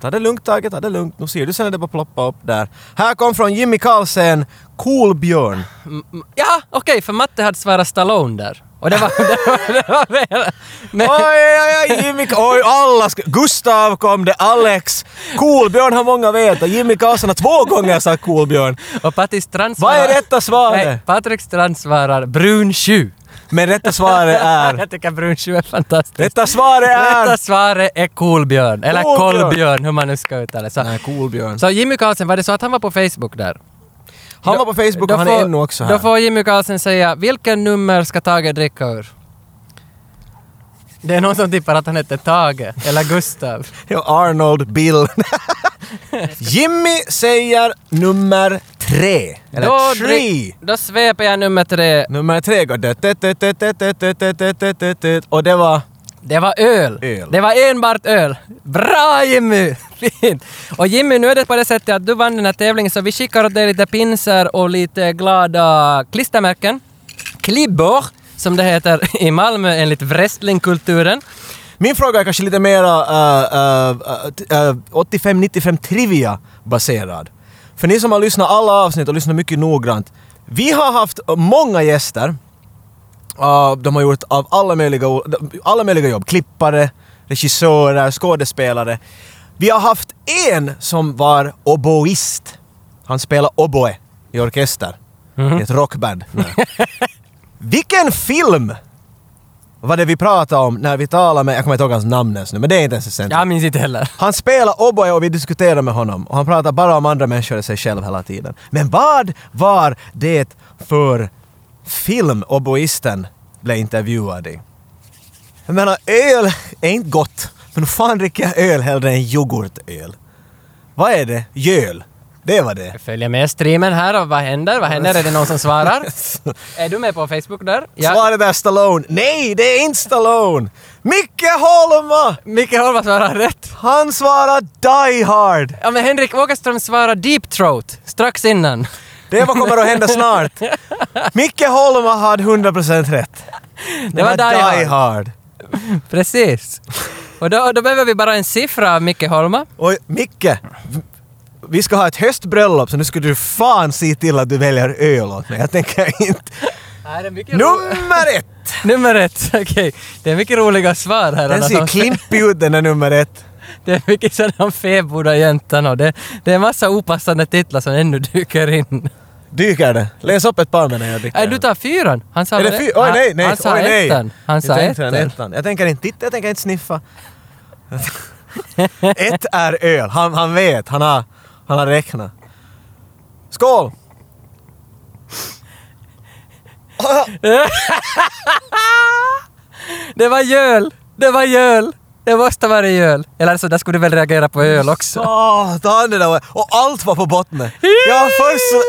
[SPEAKER 1] Ta det lugnt Tage, ta det lugnt. Nu ser du sen när det bara ploppa upp där. Här kom från Jimmy Karlsen, Coolbjörn.
[SPEAKER 2] M- m- Ja, okej, för Matte hade svarat Stallone där. Och det var... det var, det var. Men,
[SPEAKER 1] Oj, oj, oj, Jimmy... Oj, alla ska... Gustav kom det, Alex. Coolbjörn har många vet och Jimmy Karlsson har två gånger sagt Coolbjörn.
[SPEAKER 2] och Patti Strand
[SPEAKER 1] Vad
[SPEAKER 2] svarar...
[SPEAKER 1] är rätta svaret?
[SPEAKER 2] Nej, Patrik Strand svarar brun tju.
[SPEAKER 1] Men rätta svaret är...
[SPEAKER 2] Jag tycker brun tju är fantastiskt.
[SPEAKER 1] Rätta svaret är...
[SPEAKER 2] Rätta svaret är Kolbjörn, eller
[SPEAKER 1] Kolbjörn.
[SPEAKER 2] Kolbjörn, hur man nu ska uttala det. Så,
[SPEAKER 1] Nej, Coolbjörn.
[SPEAKER 2] så Jimmy Karlsson, var det så att han var på Facebook där?
[SPEAKER 1] Han var på Facebook och han är ännu också här.
[SPEAKER 2] Då får Jimmy Karlsson säga vilken nummer ska Tage dricka ur? Det är någon som tippar att han heter Tage, eller Gustav.
[SPEAKER 1] Arnold, Bill. Jimmy säger nummer tre. Eller
[SPEAKER 2] då,
[SPEAKER 1] tre.
[SPEAKER 2] Då sveper jag nummer tre.
[SPEAKER 1] Nummer tre går det. Och det var?
[SPEAKER 2] Det var öl.
[SPEAKER 1] öl.
[SPEAKER 2] Det var enbart öl. Bra Jimmy! Fint! Och Jimmy, nu är det på det sättet att du vann den här tävlingen så vi skickar åt dig lite pinsar och lite glada klistermärken. Klibbor, som det heter i Malmö enligt wrestlingkulturen.
[SPEAKER 1] Min fråga är kanske lite mera uh, uh, uh, 85-95 trivia baserad. För ni som har lyssnat alla avsnitt och lyssnat mycket noggrant. Vi har haft många gäster. Uh, de har gjort av alla möjliga, alla möjliga jobb. Klippare, regissörer, skådespelare. Vi har haft en som var oboist. Han spelar oboe i orkester. I ett rockband. Vilken film var det vi pratade om när vi talade med, jag kommer inte ihåg hans namn ens nu, men det är inte ens väsentligt.
[SPEAKER 2] Jag minns inte heller.
[SPEAKER 1] Han spelar oboe och vi diskuterade med honom och han pratar bara om andra människor och sig själv hela tiden. Men vad var det för film oboisten blev intervjuad i? Jag menar, öl är inte gott. Men fan dricker jag öl hellre än yoghurtöl? Vad är det? Jöl. Det var det.
[SPEAKER 2] Följer med streamen här och vad händer? Vad händer? Är det någon som svarar? är du med på Facebook där?
[SPEAKER 1] Svaret är Stallone. Nej, det är inte Stallone! Micke Holma!
[SPEAKER 2] Micke Holma svarar rätt.
[SPEAKER 1] Han svarar Die Hard!
[SPEAKER 2] Ja men Henrik Åkerström svarar Deep Throat strax innan.
[SPEAKER 1] Det är vad kommer att hända snart. Micke Holma hade 100% rätt.
[SPEAKER 2] Det var Die Hard.
[SPEAKER 1] Hard.
[SPEAKER 2] Precis. Och då, då behöver vi bara en siffra av Micke Holma.
[SPEAKER 1] Och Micke, vi ska ha ett höstbröllop så nu skulle du fan se till att du väljer öl åt mig. Jag tänker inte... Nummer ett!
[SPEAKER 2] Nummer ett, okej. Det är mycket roliga svar här.
[SPEAKER 1] Den ser klimpig ut den är nummer ett.
[SPEAKER 2] Det är mycket sådana fäboda jäntan och det, det är massa opassande titlar som ännu dyker in.
[SPEAKER 1] Dyker det? Läs upp ett par medan jag dricker.
[SPEAKER 2] Nej, du tar fyran. Han sa
[SPEAKER 1] Är det
[SPEAKER 2] väl-
[SPEAKER 1] fy- Oj nej, nej,
[SPEAKER 2] Han sa
[SPEAKER 1] oj nej!
[SPEAKER 2] ettan. Han sa
[SPEAKER 1] jag
[SPEAKER 2] ettan.
[SPEAKER 1] ettan. Jag tänker inte titta, jag tänker inte sniffa. ett är öl. Han, han vet, han har, han har räknat. Skål!
[SPEAKER 2] Det var göl! Det var göl! Det måste vara göl. Eller så där skulle du väl reagera på öl också.
[SPEAKER 1] Satan det där var... Och allt var på botten. Jag var först så...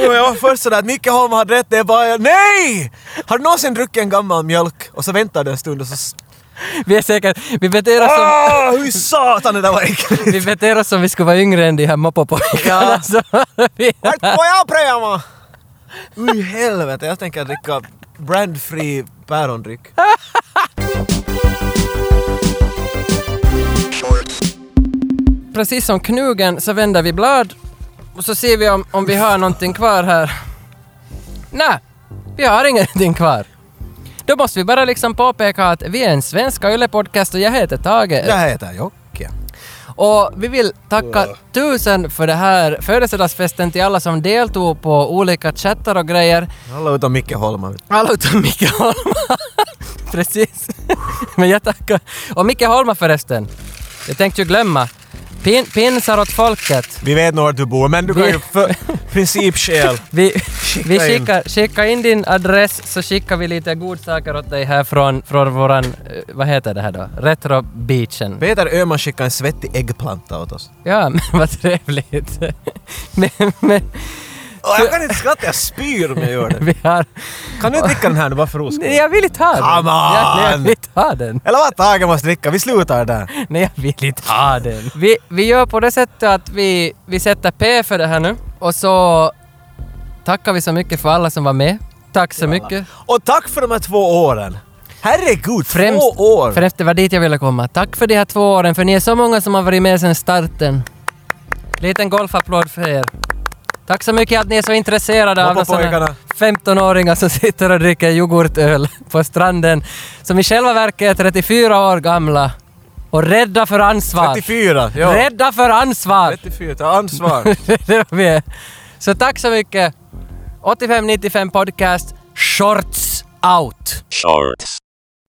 [SPEAKER 1] Jag var först sådär att Micke Holm hade rätt, det är bara Nej! Har du någonsin druckit en gammal mjölk och så väntar du en stund och så...
[SPEAKER 2] Vi är säkert... Vi beter oss som...
[SPEAKER 1] Ah, hur satan det där var äckligt!
[SPEAKER 2] Vi beter oss som vi skulle vara yngre än de här moppopojkarna.
[SPEAKER 1] Ja. Vart får jag pröva? Ui helvete, jag tänker dricka brandfri pärondryck.
[SPEAKER 2] Precis som knugen så vänder vi blad och så ser vi om, om vi har någonting kvar här. Nej, vi har ingenting kvar. Då måste vi bara liksom påpeka att vi är en svenska yllepodcast och jag heter Tage.
[SPEAKER 1] Jag heter Jocke.
[SPEAKER 2] Och vi vill tacka tusen för det här födelsedagsfesten till alla som deltog på olika chattar och grejer.
[SPEAKER 1] Alla utom Micke Holma.
[SPEAKER 2] Alla utom Micke Holma. Precis. Men jag tackar. Och Micke Holma förresten. Jag tänkte ju glömma. Pin, pinsar åt folket.
[SPEAKER 1] Vi vet nog var du bor, men du kan
[SPEAKER 2] Vi-
[SPEAKER 1] ju för principskäl.
[SPEAKER 2] Vi, vi
[SPEAKER 1] in.
[SPEAKER 2] skickar, skickar in din adress så skickar vi lite godsaker åt dig här från, från våran, eh, vad heter det här då? Retro Beachen.
[SPEAKER 1] Peter Öhman skickade en svettig äggplanta åt oss.
[SPEAKER 2] Ja, men vad trevligt. men, men
[SPEAKER 1] Åh, jag kan inte skratta, jag spyr om jag gör det.
[SPEAKER 2] vi har...
[SPEAKER 1] Kan du dricka den här nu bara för ros?
[SPEAKER 2] Nej, jag vill inte ha den.
[SPEAKER 1] Come
[SPEAKER 2] Jag, nej, jag
[SPEAKER 1] on!
[SPEAKER 2] vill inte ha den.
[SPEAKER 1] Eller vad Tage måste dricka, vi slutar där.
[SPEAKER 2] Nej, jag vill inte ha den. Vi, vi gör på det sättet att vi, vi sätter P för det här nu och så tackar vi så mycket för alla som var med. Tack så mycket.
[SPEAKER 1] Och tack för de här två åren. Herregud,
[SPEAKER 2] Främst,
[SPEAKER 1] två år!
[SPEAKER 2] främst det var dit jag ville komma. Tack för de här två åren, för ni är så många som har varit med sedan starten. Liten golfapplåd för er. Tack så mycket att ni är så intresserade av
[SPEAKER 1] Hoppa pojkarna.
[SPEAKER 2] 15-åringar som sitter och dricker yoghurtöl på stranden, som i själva verket är 34 år gamla och rädda för ansvar.
[SPEAKER 1] 34, ja.
[SPEAKER 2] Rädda för ansvar!
[SPEAKER 1] 34, ta ansvar.
[SPEAKER 2] det är vi är. Så tack så mycket. 8595 podcast, shorts out!
[SPEAKER 4] Shorts.